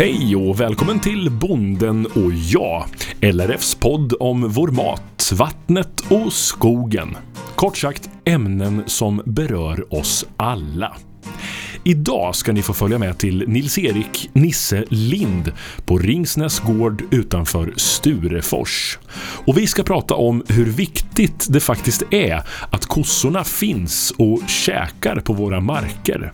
Hej och välkommen till Bonden och jag, LRFs podd om vår mat, vattnet och skogen. Kort sagt ämnen som berör oss alla. Idag ska ni få följa med till Nils-Erik Nisse Lind på Ringsnäs gård utanför Sturefors. Och vi ska prata om hur viktigt det faktiskt är att kossorna finns och käkar på våra marker.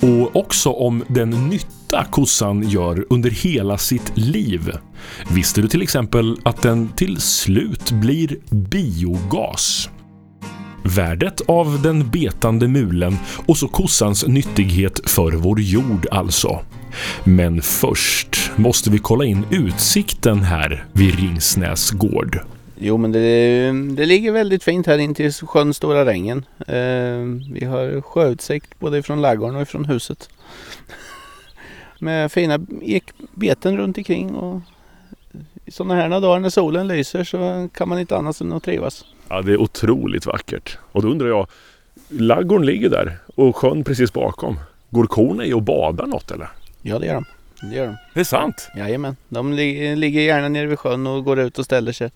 Och också om den nytta kossan gör under hela sitt liv. Visste du till exempel att den till slut blir biogas? Värdet av den betande mulen och så kossans nyttighet för vår jord alltså. Men först måste vi kolla in utsikten här vid Ringsnäs gård. Jo men det, det ligger väldigt fint här in till sjön Stora Rängen. Eh, vi har sjöutsikt både från ladugården och från huset. Med fina ekbeten runt omkring och i sådana här dagar när solen lyser så kan man inte annat än att trivas. Ja, det är otroligt vackert. Och då undrar jag, laggården ligger där och sjön precis bakom. Går korna i och badar något eller? Ja, det gör de. Det gör de. Det är sant? Jajamän. De li ligger gärna nere vid sjön och går ut och ställer sig.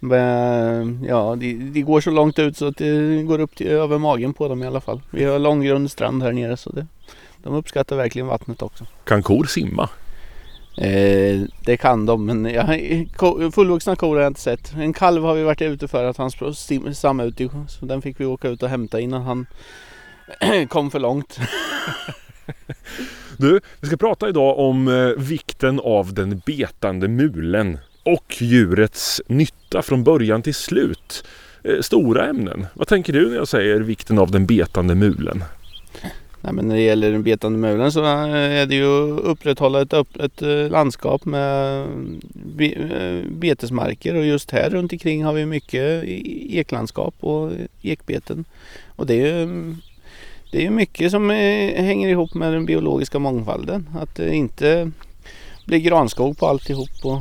Men, ja, de, de, går så långt ut så att det går upp till, över magen på dem i alla fall. Vi har långgrund strand här nere så det, de uppskattar verkligen vattnet också. Kan kor simma? Eh, det kan de men jag, fullvuxna kor har jag inte sett. En kalv har vi varit ute för att han samma ut så den fick vi åka ut och hämta innan han kom för långt. du, vi ska prata idag om eh, vikten av den betande mulen och djurets nytta från början till slut. Eh, stora ämnen. Vad tänker du när jag säger vikten av den betande mulen? Nej, men när det gäller den betande mulen så eh, är det ju att upprätthålla ett öppet eh, landskap med mm, eh, betesmarker och just här runt omkring har vi mycket e, eklandskap och ekbeten. Och det är ju mm, det är mycket som hänger ihop med den biologiska mångfalden. Att det inte blir granskog på alltihop och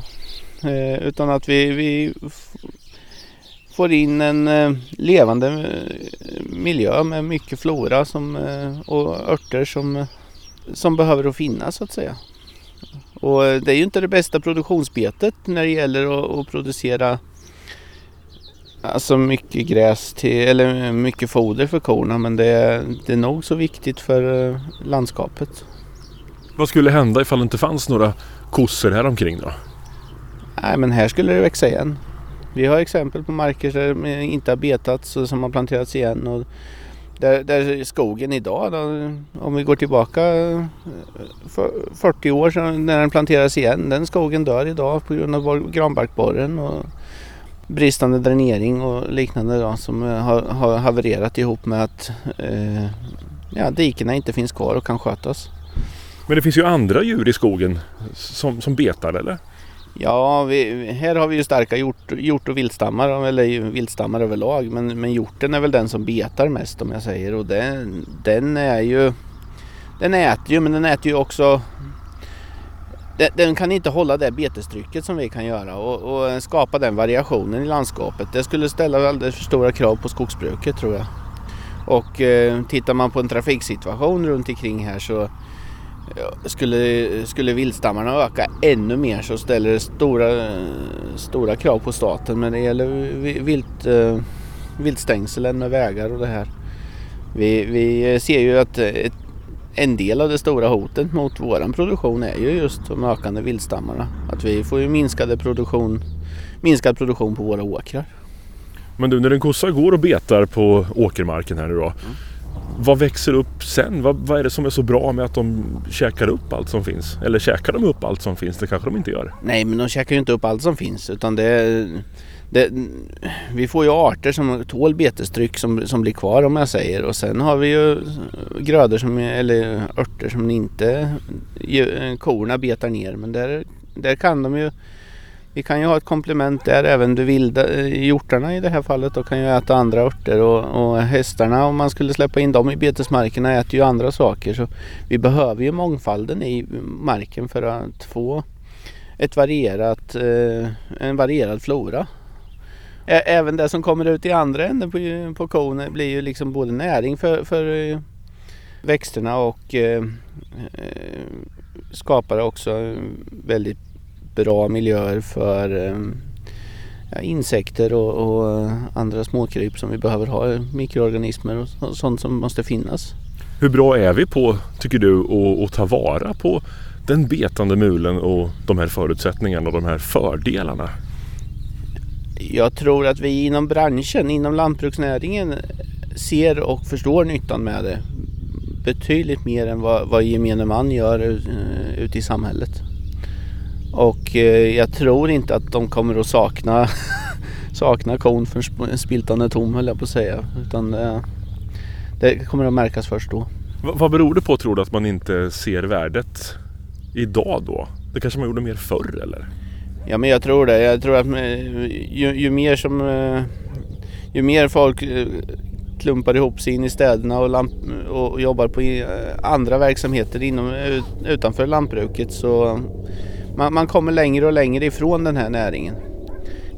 utan att vi, vi får in en eh, levande eh, miljö med mycket flora som, och örter som, som behöver att finnas så att säga. Och det är ju inte det bästa produktionsbetet när det gäller att, att producera alltså mycket gräs till, eller mycket foder för korna men det är, det är nog så viktigt för landskapet. Vad skulle hända ifall det inte fanns några kossor här omkring då? Nej men här skulle det växa igen. Vi har exempel på marker där det inte har betats och som har planterats igen. Och där, där skogen idag, då, om vi går tillbaka eh, 40 år sedan när den planterades igen. Den skogen dör idag på grund av granbarkborren och bristande dränering och liknande då, som eh, har, har havererat ihop med att eh, ja, dikena inte finns kvar och kan skötas. Men det finns ju andra djur i skogen som, som betar eller? Ja, vi, här har vi ju starka hjort, hjort och viltstammar, eller viltstammar överlag. Men, men hjorten är väl den som betar mest om jag säger. Och den, den är ju... Den äter ju, men den äter ju också... Den, den kan inte hålla det betestrycket som vi kan göra och, och, skapa den variationen i landskapet. Det skulle ställa alldeles för stora krav på skogsbruket tror jag. Och eh, tittar man på en trafiksituation runt omkring här så skulle, skulle viltstammarna öka ännu mer så ställer det stora, stora krav på staten när det gäller vilt, uh, viltstängselen med vägar och det här. Vi, vi ser ju att ett, en del av det stora hotet mot våran produktion är ju just de ökande viltstammarna. Att vi får ju minskade produktion, minskad produktion på våra åkrar. Men du, när en kossa går och betar på åkermarken här nu då. Mm vad växer upp sen? Vad, vad, är det som är så bra med att de käkar upp allt som finns? Eller käkar de upp allt som finns? Det kanske de inte gör? Nej, men de käkar ju inte upp allt som finns utan det, det vi får ju arter som tål betestryck som, som blir kvar om jag säger och sen har vi ju grödor som, eller örter som inte korna betar ner men där, där kan de ju vi kan ju ha ett komplement där även de vilda eh, hjortarna i det här fallet då kan ju äta andra örter och, och hästarna om man skulle släppa in dem i betesmarkerna äter ju andra saker. Så vi behöver ju mångfalden i marken för att få ett varierat, eh, en varierad flora. Även det som kommer ut i andra änden på, på kon blir ju liksom både näring för, för eh, växterna och eh, skapar också väldigt bra miljöer för eh, ja, insekter och, och, andra småkryp som vi behöver ha, mikroorganismer och sånt som måste finnas. Hur bra är vi på, tycker du, att, att ta vara på den betande mulen och de här förutsättningarna och de här fördelarna? Jag tror att vi inom branschen, inom lantbruksnäringen ser och förstår nyttan med det betydligt mer än vad, vad gemene man gör uh, ute i samhället. Och uh, jag tror inte att de kommer att sakna, sakna kon för spiltan är tom höll jag på att säga. Utan uh, det kommer att märkas först då. V vad beror det på tror du att man inte ser värdet idag då? Det kanske man gjorde mer förr eller? Ja men jag tror det. Jag tror att ju, ju mer som ju mer folk klumpar ihop sig in i städerna och, lamp och jobbar på eh, andra verksamheter inom, utanför lantbruket så man, man kommer längre och längre ifrån den här näringen.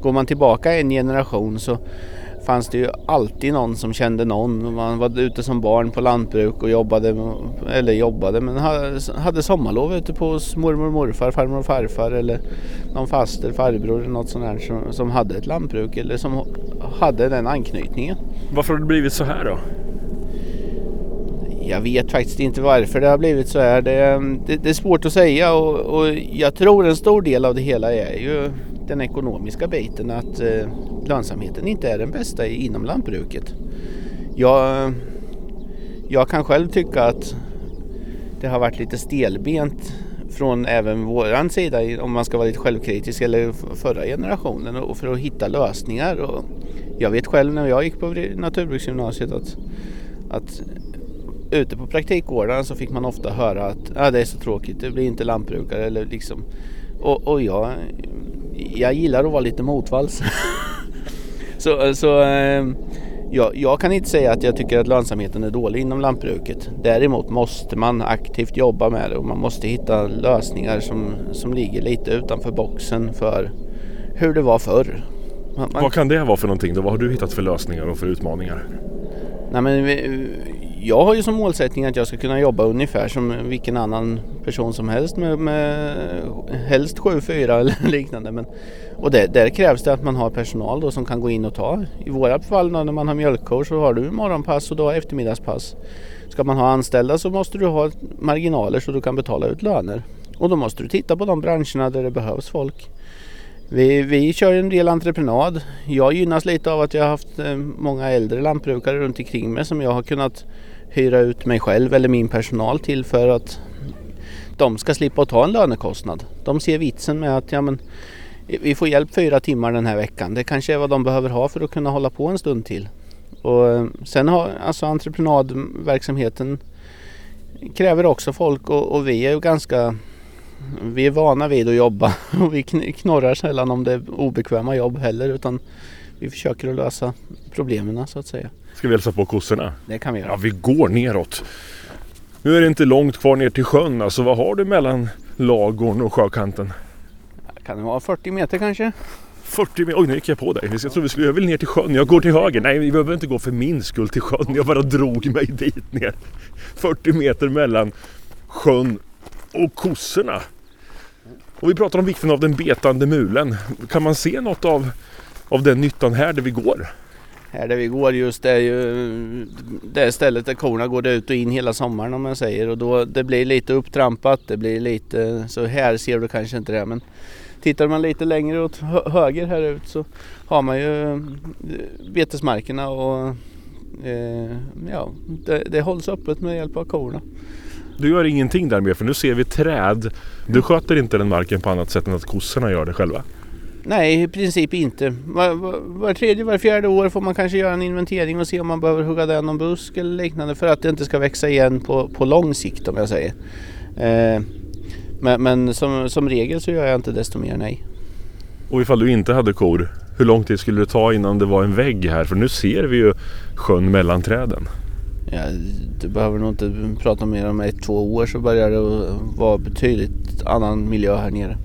Går man tillbaka en generation så fanns det ju alltid någon som kände någon. Man var ute som barn på lantbruk och jobbade, eller jobbade, men hade sommarlov ute på hos mormor och morfar, farmor och farfar eller någon faster, farbror eller något sånt där som, som hade ett lantbruk eller som hade den anknytningen. Varför har det blivit så här då? Jag vet faktiskt inte varför det har blivit så här. Det, det, det är svårt att säga och, och, jag tror en stor del av det hela är ju den ekonomiska biten att eh, lönsamheten inte är den bästa inom lantbruket. Jag, jag kan själv tycka att det har varit lite stelbent från även våran sida om man ska vara lite självkritisk eller förra generationen och för att hitta lösningar. Och jag vet själv när jag gick på naturbruksgymnasiet att, att ute på praktikgården så fick man ofta höra att ah, det är så tråkigt, det blir inte lantbrukare eller liksom. Och, och jag, jag gillar att vara lite motvalls. så så eh, jag, jag, kan inte säga att jag tycker att lönsamheten är dålig inom lantbruket. Däremot måste man aktivt jobba med det och man måste hitta lösningar som, som ligger lite utanför boxen för hur det var förr. Man, Vad kan det vara för någonting då? Vad har du hittat för lösningar och för utmaningar? Nej, men jag har ju som målsättning att jag ska kunna jobba ungefär som vilken annan person som helst med, med helst 7-4 eller liknande. Men, och det, där krävs det att man har personal då som kan gå in och ta. I våra fall när man har mjölkkor så har du morgonpass och då eftermiddagspass. Ska man ha anställda så måste du ha marginaler så du kan betala ut löner. Och då måste du titta på de branscherna där det behövs folk. Vi, vi kör en del entreprenad. Jag gynnas lite av att jag har haft eh, många äldre lantbrukare runt omkring mig som jag har kunnat hyra ut mig själv eller min personal till för att de ska slippa ta en lönekostnad. De ser vitsen med att ja, men, vi får hjälp fyra timmar den här veckan. Det kanske är vad de behöver ha för att kunna hålla på en stund till. Och eh, sen har alltså entreprenadverksamheten kräver också folk och, och vi är ju ganska vi är vana vid att jobba och vi knorrar sällan om det är obekväma jobb heller utan vi försöker att lösa problemen så att säga. Ska vi hälsa på kossorna? Det kan vi göra. Ja, vi går neråt. Nu är det inte långt kvar ner till sjön. Alltså vad har du mellan lagården och sjökanten? Kan det vara 40 meter kanske? 40 meter? Oj, nu gick jag på dig. Jag trodde vi skulle, jag vill ner till sjön. Jag går till höger. Nej, vi behöver inte gå för min skull till sjön. Jag bara drog mig dit ner. 40 meter mellan sjön och kossorna. Och vi pratar om vikten av den betande mulen. Kan man se något av, av den nyttan här där vi går? Här där vi går just det är ju det stället där korna går ut och in hela sommaren om man säger och då det blir lite upptrampat. Det blir lite så här ser du kanske inte det men tittar man lite längre åt höger här ut så har man ju eh, betesmarkerna och eh, ja, det, det hålls öppet med hjälp av korna. Du gör ingenting där mer för nu ser vi träd. Du sköter inte den marken på annat sätt än att kossorna gör det själva? Nej, i princip inte. Var, var, var, tredje, var fjärde år får man kanske göra en inventering och se om man behöver hugga den någon busk eller liknande för att det inte ska växa igen på, på lång sikt om jag säger. Eh, men, men som, som regel så gör jag inte desto mer nej. Och ifall du inte hade kor, hur lång tid skulle det ta innan det var en vägg här? För nu ser vi ju sjön mellan träden. Ja, du behöver nog inte prata mer om ett, två år så börjar det vara betydligt annan miljö här nere.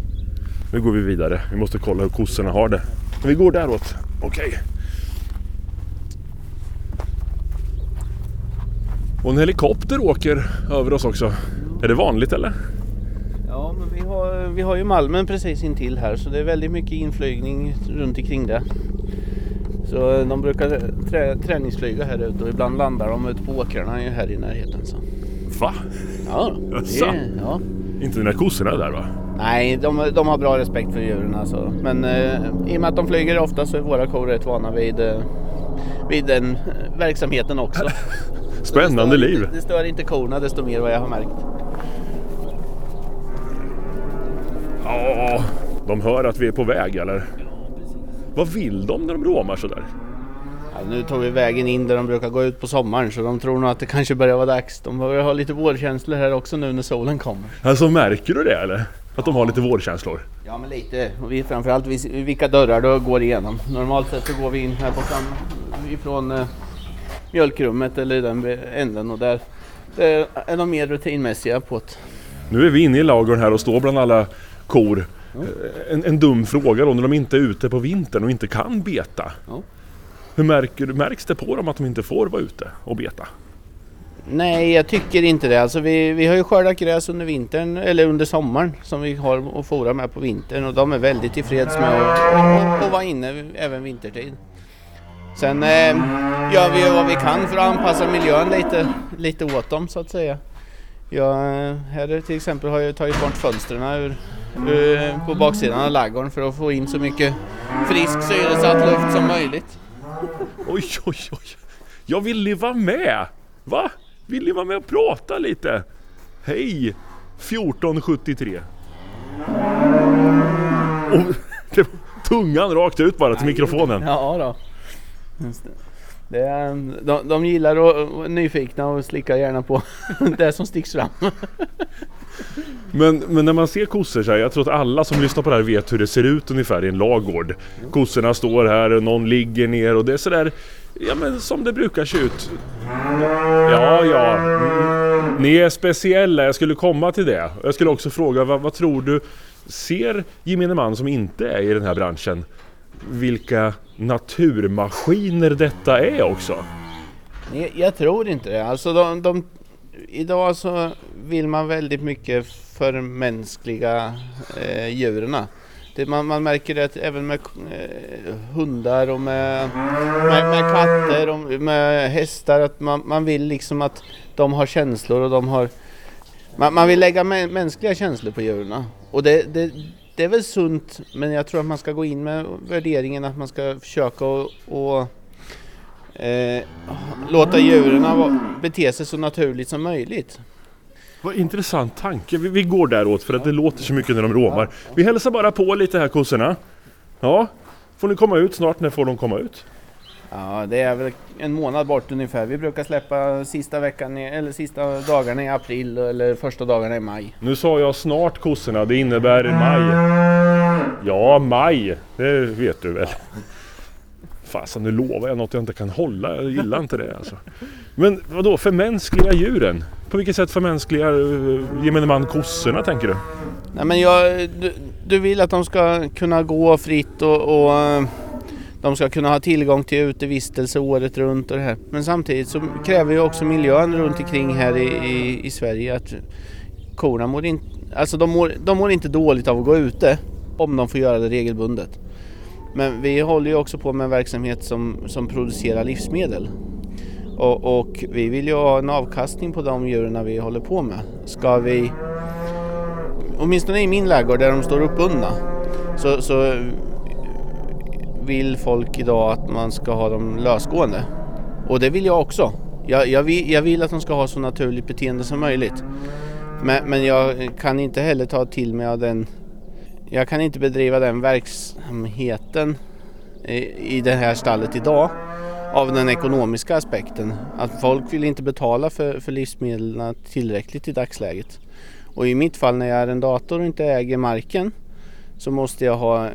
Nu går vi vidare. Vi måste kolla hur kossorna har det. Vi går däråt. Okej. Okay. Och en helikopter åker över oss också. Är det vanligt eller? vi har ju Malmen precis intill här så det är väldigt mycket inflygning runt omkring det. Så de brukar trä, träningsflyga här ute och ibland landar de ute på åkrarna här i närheten. Så. Va? Ja, det, ja. Inte när kossorna är där va? Nej, de, de har bra respekt för djuren alltså. Men eh, i och med att de flyger ofta så är våra kor rätt vana vid, eh, vid den eh, verksamheten också. Spännande det stör, liv. Det, det stör inte korna desto mer vad jag har märkt. Ja, de hör att vi är på väg eller? Vad vill de när de råmar sådär? Ja, nu tog vi vägen in där de brukar gå ut på sommaren så de tror nog att det kanske börjar vara dags. De börjar ha lite vårkänslor här också nu när solen kommer. Alltså märker du det eller? Att de har lite vårkänslor? Ja men lite. Och vi, framförallt vi, vilka dörrar du går igenom. Normalt sett så går vi in här på fram, ifrån eh, mjölkrummet eller den änden och där, där är de mer rutinmässiga på ett Nu är vi inne i ladugården här och står bland alla kor. Eh, En, en dum fråga då, när de inte är ute på vintern och inte kan beta. Ja. Hur märker, märks det på dem att de inte får vara ute och beta? Nej, jag tycker inte det. Alltså vi, vi har ju skördat gräs under vintern, eller under sommaren, som vi har att fora med på vintern och de är väldigt tillfreds med att, att, vara inne även vintertid. Sen eh, gör vi ju vad vi kan för att anpassa miljön lite, lite åt dem så att säga. Jag, eh, här till exempel har jag tagit bort fönstren ur, ur, eh, på baksidan av ladugården för att få in så mycket frisk syresatt luft som möjligt. Oj, oj, oj. Jag vill leva vara med? Va? Vill ni vara med och prata lite? Hej! 1473. Och, det tungan rakt ut bara till mikrofonen. Ja då. Just det. Det är, de, de gillar att vara nyfikna och slickar gärna på det som sticks fram. Men, men när man ser kossor så här, jag tror att alla som lyssnar på det här vet hur det ser ut ungefär i en lagård. Kossorna står här och någon ligger ner och det är sådär, ja men som det brukar se ut. Ja, ja. Mm. Ni är speciella, jag skulle komma till det. Jag skulle också fråga, vad, vad tror du, ser gemene man som inte är i den här branschen, vilka naturmaskiner detta är också? Jag, jag tror inte det. Alltså de, de, idag så vill man väldigt mycket förmänskliga eh, djuren. Det, man, man märker det att även med eh, hundar och med, med, med katter och med hästar att man, man vill liksom att de har känslor och de har man, man vill lägga mä, mänskliga känslor på djuren. Och det, det, det är väl sunt men jag tror att man ska gå in med värderingen att man ska försöka och, och eh, låta djuren bete sig så naturligt som möjligt. Vad intressant tanke. Vi, vi går däråt för att det låter så mycket när de råmar. Vi hälsar bara på lite här kossorna. Ja, får ni komma ut snart? När får de komma ut? Ja, det är väl en månad bort ungefär. Vi brukar släppa sista veckan i, eller sista dagarna i april eller första dagarna i maj. Nu sa jag snart kossorna, det innebär maj. Ja, maj. Det vet du väl? Fasen, nu lovar jag något jag inte kan hålla. Jag gillar inte det alltså. Men vadå, förmänskliga djuren? På vilket sätt förmänskligar uh, gemene man kossorna tänker du? Nej, men jag, du, du vill att de ska kunna gå fritt och, och eh, de ska kunna ha tillgång till utevistelse året runt och det här. Men samtidigt så kräver ju också miljön runt omkring här i, i, i Sverige att korna mår inte, alltså de mår, de mår inte dåligt av att gå ute om de får göra det regelbundet. Men vi håller ju också på med en verksamhet som, som producerar livsmedel. Och, och vi vill ju ha en avkastning på de djuren vi håller på med. Ska vi, åtminstone i min lägård där de står uppbundna, så, så vill folk idag att man ska ha dem lösgående. Och det vill jag också. Jag, jag, vill, jag vill att de ska ha så naturligt beteende som möjligt. Men, men jag kan inte heller ta till mig av den... Jag kan inte bedriva den verksamheten i, i det här stallet idag av den ekonomiska aspekten. Att folk vill inte betala för, för livsmedlen tillräckligt i dagsläget. Och i mitt fall när jag är en dator och inte äger marken så måste jag ha,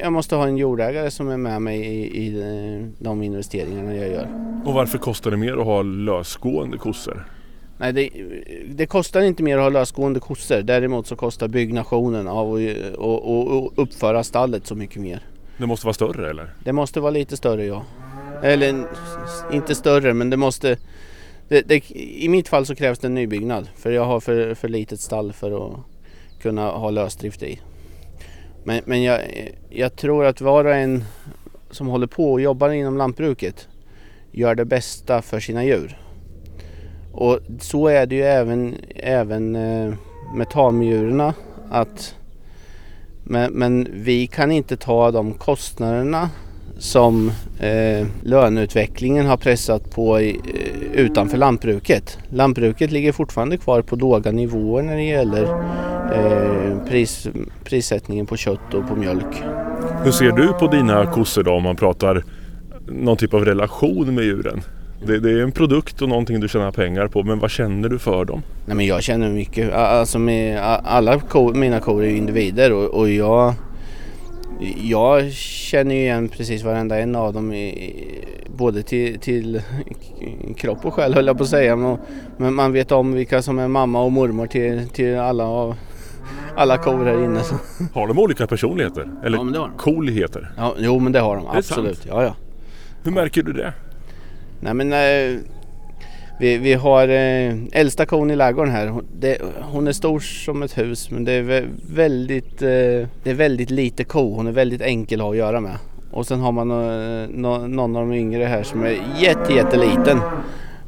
jag måste ha en jordägare som är med mig i, i eh, de investeringarna jag gör. Och varför kostar det mer att ha lösgående kossor? Nej, det, det kostar inte mer att ha lösgående kossor. Däremot så kostar byggnationen av att och, och, uppföra stallet så mycket mer. Det måste vara större eller? Det måste vara lite större ja. Eller inte större men det måste... Det, det, I mitt fall så krävs det en nybyggnad för jag har för, för litet stall för att kunna ha lösdrift i. Men, men jag, jag tror att var och en som håller på och jobbar inom lantbruket gör det bästa för sina djur. Och så är det ju även, även eh, med tamdjuren. Att, men, men vi kan inte ta de kostnaderna som eh, löneutvecklingen har pressat på i, eh, utanför lantbruket. Lantbruket ligger fortfarande kvar på låga nivåer när det gäller eh, pris, prissättningen på kött och på mjölk. Hur ser du på dina kossor då om man pratar någon typ av relation med djuren? Det, det, är en produkt och någonting du tjänar pengar på men vad känner du för dem? Nej, men jag känner mycket, alltså med, alla kor, mina kor är individer och, och jag jag känner ju igen precis varenda en av dem i, både till, till kropp och själ höll jag på att säga. Men man vet om vilka som är mamma och mormor till, till alla, alla kor här inne. Har de olika personligheter? Eller ja, de. coolheter? Ja, jo men det har de absolut. Ja, ja. Hur märker du det? Nej men eh, vi, vi har eh, äldsta kon i ladugården här. Hon, det, hon är stor som ett hus men det är väldigt, eh, det är väldigt lite ko. Hon är väldigt enkel att ha att göra med. Och sen har man eh, no, någon av de yngre här som är jätte, jätteliten.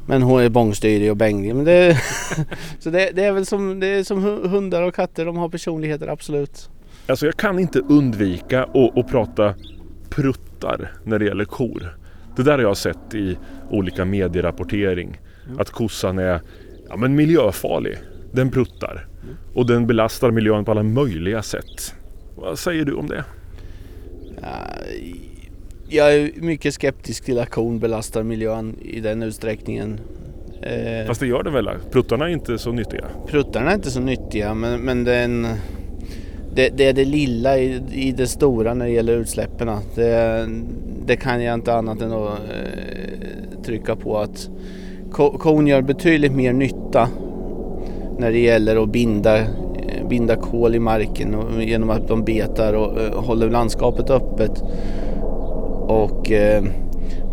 Men hon är bångstyrig och bänglig. Men det, så det, det, är väl som, det är som hundar och katter, de har personligheter absolut. Alltså jag kan inte undvika att, att prata pruttar när det gäller kor. Det där har jag sett i olika medierapportering. Mm. Att kossan är ja, men miljöfarlig. Den pruttar. Och den belastar miljön på alla möjliga sätt. Vad säger du om det? Jag är mycket skeptisk till att kon belastar miljön i den utsträckningen. Eh, Fast det gör den väl? Pruttarna är inte så nyttiga? Pruttarna är inte så nyttiga men, men den, det, det är det lilla i, i, det stora när det gäller utsläppen. Det, det kan jag inte annat än att eh, trycka på att kon gör betydligt mer nytta när det gäller att binda, eh, binda kol i marken och, genom att de betar och och håller landskapet öppet. Och eh,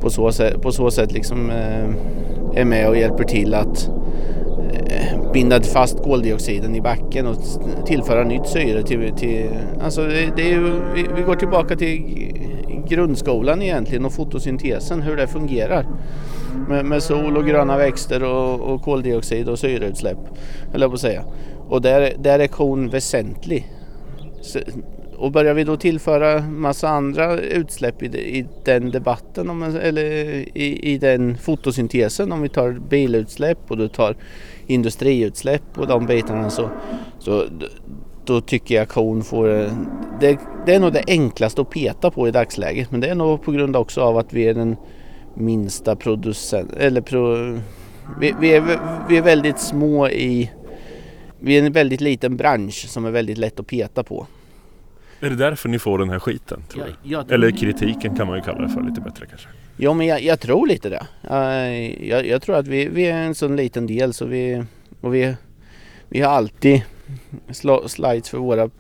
på, så sätt, på så sätt liksom eh, är med och hjälper till att binda fast koldioxiden i backen och tillföra nytt syre till... till alltså det är ju, vi, vi går tillbaka till grundskolan egentligen och fotosyntesen, hur det fungerar med, med sol och gröna växter och, och koldioxid och syreutsläpp. Eller på att säga. Och där, där är kon väsentlig. Och börjar vi då tillföra massa andra utsläpp i, i den debatten, om, eller i, i den fotosyntesen, om vi tar bilutsläpp och du tar industriutsläpp och de bitarna så, så då tycker jag kon får... Eh, det, det är nog det enklaste att peta på i dagsläget men det är nog på grund också av att vi är den minsta producent, eller pro, vi, vi, är, vi är väldigt små i, vi är en väldigt liten bransch som är väldigt lätt att peta på. Är det därför ni får den här skiten? Tror jag, jag, Eller kritiken kan man ju kalla det för lite bättre kanske. Ja men jag, jag tror lite det. Jag, jag, tror att vi, vi är en sån liten del så vi, och vi, vi har alltid slides för våra eh,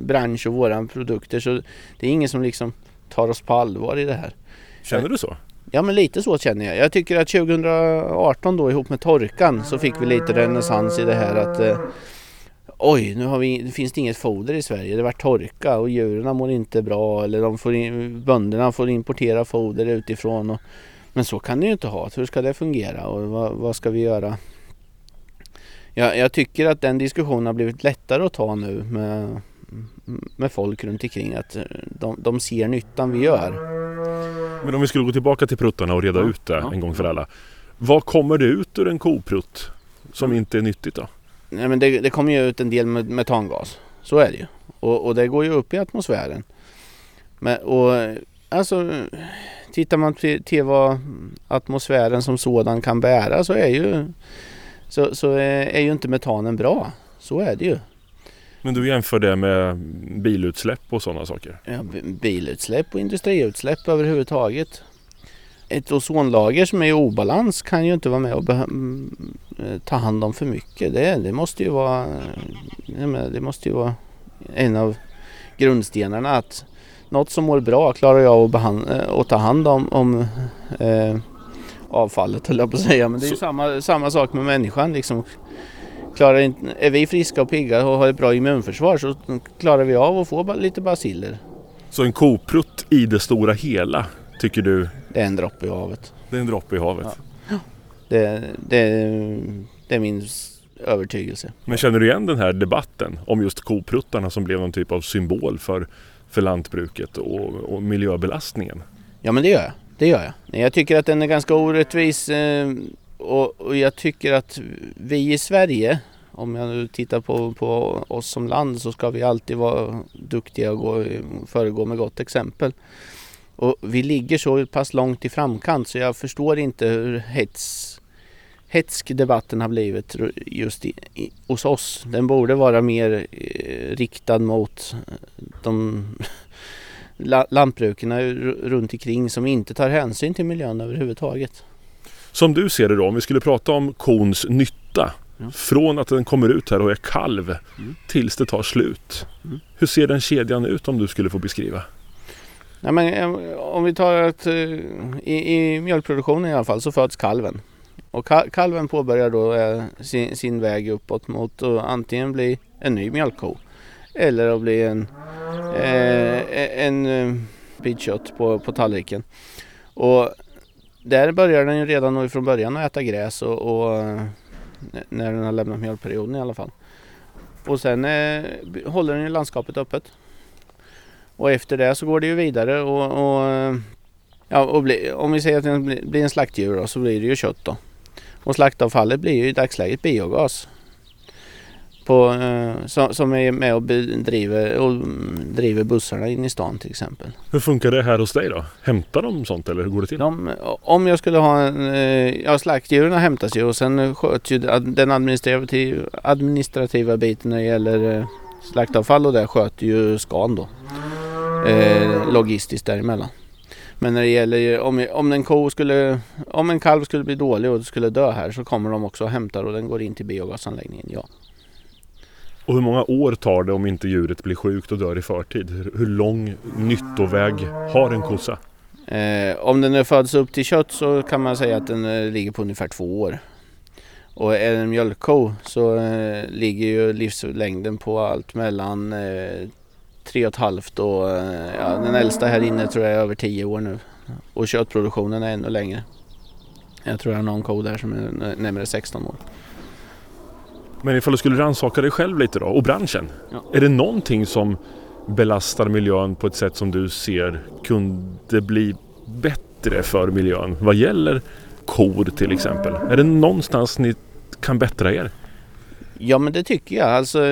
bransch och våra produkter så det är ingen som liksom tar oss på allvar i det här. Känner du så? Ja men lite så känner jag. Jag tycker att 2018 då ihop med torkan så fick vi lite renässans i det här att eh, Oj, nu har vi, finns det inget foder i Sverige. Det var torka och djuren mår inte bra eller de får in, bönderna får importera foder utifrån. Och, men så kan det ju inte ha. Hur ska det fungera och vad, vad ska vi göra? Jag, jag, tycker att den diskussionen har blivit lättare att ta nu med, med folk runt omkring. Att de, de ser nyttan vi gör. Men om vi skulle gå tillbaka till pruttarna och reda ja, ut det ja. en gång för alla. Vad kommer det ut ur en koprutt som inte är nyttigt då? Nej, men det, det kommer ju ut en del metangas. Så är det ju. Och, och det går ju upp i atmosfären. Men, och, alltså, tittar man till, till vad atmosfären som sådan kan bära så är ju, så, så är, är ju inte metanen bra. Så är det ju. Men du jämför det med bilutsläpp och sådana saker? Ja, bilutsläpp och industriutsläpp överhuvudtaget. Ett ozonlager som är i obalans kan ju inte vara med och mm, ta hand om för mycket. Det, det, måste ju vara, det måste ju vara en av grundstenarna att något som mår bra klarar jag att, behandla, att ta hand om, om eh, avfallet höll jag på att säga. Men det är ju samma, samma sak med människan. Liksom klarar inte, är vi friska och pigga och har ett bra immunförsvar så klarar vi av att få lite basiller. Så en koprutt i det stora hela tycker du? Det är en droppe i havet. Det är en droppe i havet. Ja. Det, det, det är min övertygelse. Men känner du igen den här debatten om just kopruttarna som blev någon typ av symbol för, för lantbruket och, och miljöbelastningen? Ja men det gör jag. Det gör jag. Jag tycker att den är ganska orättvis eh, och, och jag tycker att vi i Sverige om jag nu tittar på, på oss som land så ska vi alltid vara duktiga och gå, föregå med gott exempel. Och vi ligger så pass långt i framkant så jag förstår inte hur hets, hetsk debatten har blivit just i, i, hos oss. Den borde vara mer eh, riktad mot de lantbrukarna runt omkring som inte tar hänsyn till miljön överhuvudtaget. Som du ser det då, om vi skulle prata om kons nytta ja. från att den kommer ut här och är kalv mm. tills det tar slut. Mm. Hur ser den kedjan ut om du skulle få beskriva? Ja, men, eh, om vi tar att eh, i, i mjölkproduktionen i alla fall så föds kalven. Och kalven påbörjar då eh, sin, sin väg uppåt mot att antingen bli en ny mjölkko eller att bli en, eh, e-, en eh, bit kött på, på tallriken. Och där börjar den ju redan från början att äta gräs och, och när den har lämnat mjölkperioden i alla fall. Och sen eh, håller den ju landskapet öppet. Och efter det så går det ju vidare och, och ja, och bli, om vi säger att den blir en slaktdjur då, så blir det ju kött då. Och slaktavfallet blir ju i dagsläget biogas på, eh, som, som är med och driver, och driver bussarna in i stan till exempel. Hur funkar det här hos dig då? Hämtar de sånt eller hur går det till? De, om jag skulle ha en, eh, ja slaktdjuren hämtas ju och sen sköts ju den administrativa, administrativa biten när det gäller eh, slaktavfall och det sköter ju Scan då. Eh, logistiskt däremellan. Men när det gäller om, om en ko skulle, om en kalv skulle bli dålig och skulle dö här så kommer de också och hämtar och den går in till biogasanläggningen, ja. Och hur många år tar det om inte djuret blir sjukt och dör i förtid? Hur lång nyttoväg har en kossa? Eh, om den är föds upp till kött så kan man säga att den eh, ligger på ungefär två år. Och är det en mjölkko så eh, ligger ju livslängden på allt mellan eh, tre och ett halvt och eh, ja, den äldsta här inne tror jag är över tio år nu. Och köttproduktionen är ännu längre. Jag tror jag har någon ko där som är närmare 16 år. Men ifall du skulle rannsaka dig själv lite då och branschen. Ja. Är det någonting som belastar miljön på ett sätt som du ser kunde bli bättre för miljön vad gäller kor till exempel? Är det någonstans ni kan bättra er? Ja men det tycker jag. Alltså,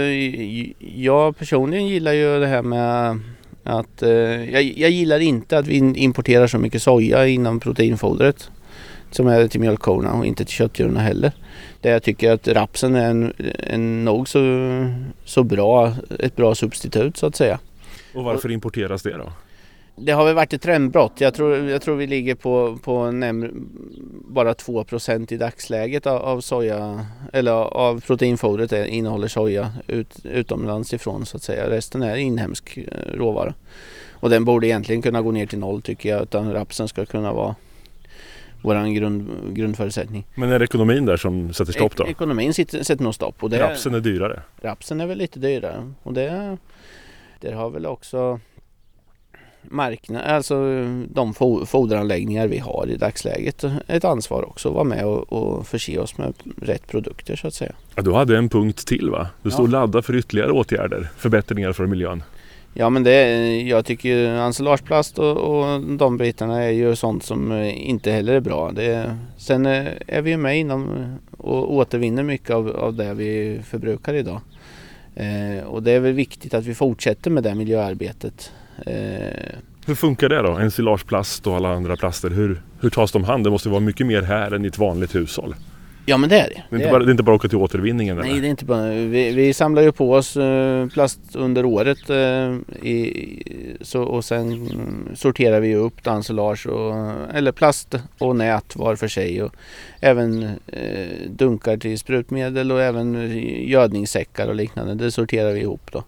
jag personligen gillar ju det här med att eh, jag, jag, gillar inte att vi importerar så mycket soja inom proteinfodret som är till mjölkkorna och inte till köttdjuren heller. Där jag tycker att rapsen är en, en nog så, så bra, ett bra substitut så att säga. Och varför importeras det då? Det har väl varit ett trendbrott. Jag tror, jag tror vi ligger på, på bara 2% i dagsläget av, av soja eller av proteinfodret innehåller soja ut, utomlands ifrån så att säga. Resten är inhemsk eh, råvara. Och den borde egentligen kunna gå ner till noll tycker jag utan rapsen ska kunna vara vår grund, grundförutsättning. Men är det ekonomin där som sätter stopp då? ekonomin sitter, sätter nog stopp. Och det, rapsen är dyrare? Rapsen är väl lite dyrare och det, det har väl också marknad, alltså de foderanläggningar vi har i dagsläget ett ansvar också att vara med och, och förse oss med rätt produkter så att säga. Ja, du hade en punkt till va? Du stod ja. laddad för ytterligare åtgärder, förbättringar för miljön. Ja men det, jag tycker ju ensilageplast och, och de bitarna är ju sånt som inte heller är bra. Det, sen är vi ju med inom och återvinner mycket av, av det vi förbrukar idag. Eh, och det är väl viktigt att vi fortsätter med det miljöarbetet. Eh, hur funkar det då? Ensilageplast och alla andra plaster, hur, hur tas de hand? Det måste vara mycket mer här än i ett vanligt hushåll. Ja men det är det. Det är, inte, bara, det är inte bara att åka till återvinningen? Nej, eller? det är inte bara, vi, vi samlar ju på oss eh, plast under året eh, i, så, och sen sorterar vi upp ensilage och, eller plast och nät var för sig och även eh, dunkar till sprutmedel och även gödningssäckar och liknande. Det sorterar vi ihop då.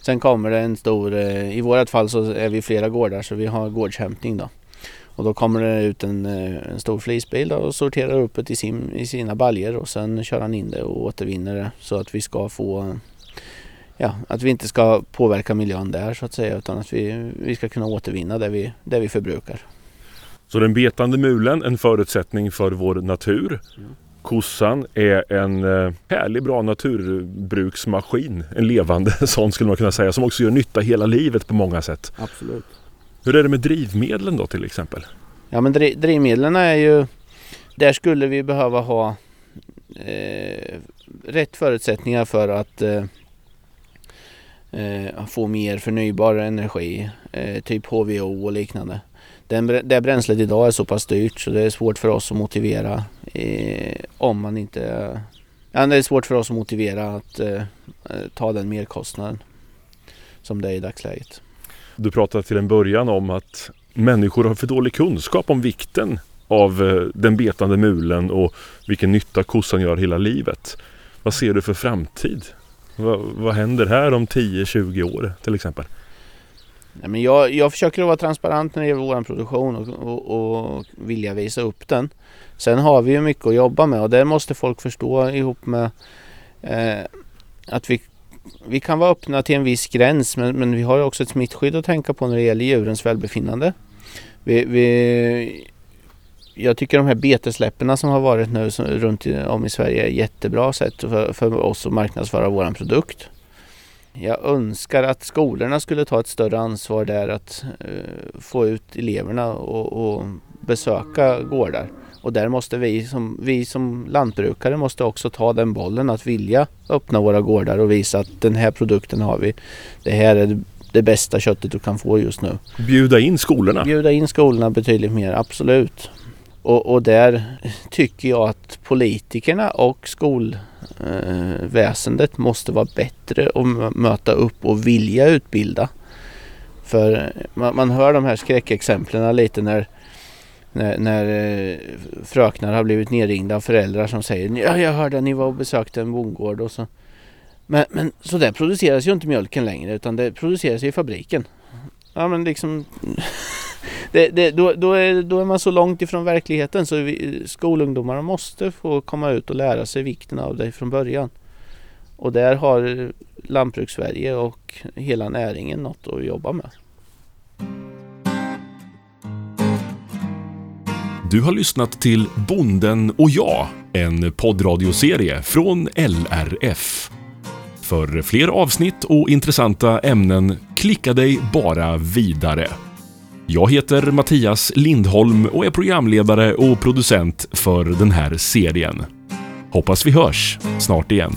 Sen kommer det en stor, i vårat fall så är vi flera gårdar så vi har gårdshämtning då. Och då kommer det ut en, eh, en stor flisbil och sorterar upp det i, sin, i sina baljer och sen kör han in det och återvinner det så att vi ska få Ja, att vi inte ska påverka miljön där så att säga utan att vi, vi ska kunna återvinna det vi, det vi förbrukar. Så den betande mulen, en förutsättning för vår natur. Mm. Kossan är en eh, härlig bra naturbruksmaskin. En levande sån skulle man kunna säga som också gör nytta hela livet på många sätt. Absolut. Hur är det med drivmedlen då till exempel? Ja men drivmedlen är ju Där skulle vi behöva ha eh, rätt förutsättningar för att eh, eh få mer förnybar energi. Eh, typ HVO och liknande. Den, det bränslet idag är så pass dyrt så det är svårt för oss att motivera eh, om man inte... Ja, det är svårt för oss att motivera att eh, eh ta den merkostnaden som det är i dagsläget. Du pratade till en början om att människor har för dålig kunskap om vikten av eh, den betande mulen och vilken nytta kossan gör hela livet. Vad ser du för framtid? Vad, vad händer här om 10-20 år till exempel? Nej, men jag, jag försöker att vara transparent när det gäller vår produktion och, och, och vilja visa upp den. Sen har vi ju mycket att jobba med och det måste folk förstå ihop med eh, att vi, vi kan vara öppna till en viss gräns men, men vi har också ett smittskydd att tänka på när det gäller djurens välbefinnande. Vi, vi, jag tycker de här betesläppen som har varit nu som, runt om i Sverige är jättebra sätt för, för oss att marknadsföra vår produkt. Jag önskar att skolorna skulle ta ett större ansvar där att eh, få ut eleverna och, och, besöka gårdar. Och där måste vi som, vi som lantbrukare måste också ta den bollen att vilja öppna våra gårdar och visa att den här produkten har vi. Det här är det bästa köttet du kan få just nu. Bjuda in skolorna? Bjuda in skolorna betydligt mer, absolut. Och, och där tycker jag att politikerna och skolväsendet måste vara bättre och möta upp och vilja utbilda. För man, man hör de här skräckexemplen lite när när, när eh, fröknar har blivit nerringda av föräldrar som säger ja, jag hörde att ni var och besökte en bondgård och så. Men, men så där produceras ju inte mjölken längre utan det produceras i fabriken. Ja men liksom det, det, då, då, är, då är man så långt ifrån verkligheten så vi, skolungdomarna måste få komma ut och lära sig vikten av det från början. Och där har Lantbrukssverige och hela näringen något att jobba med. Du har lyssnat till Bonden och jag, en poddradioserie från LRF. För fler avsnitt och intressanta ämnen, klicka dig bara vidare. Jag heter Mattias Lindholm och är programledare och producent för den här serien. Hoppas vi hörs snart igen.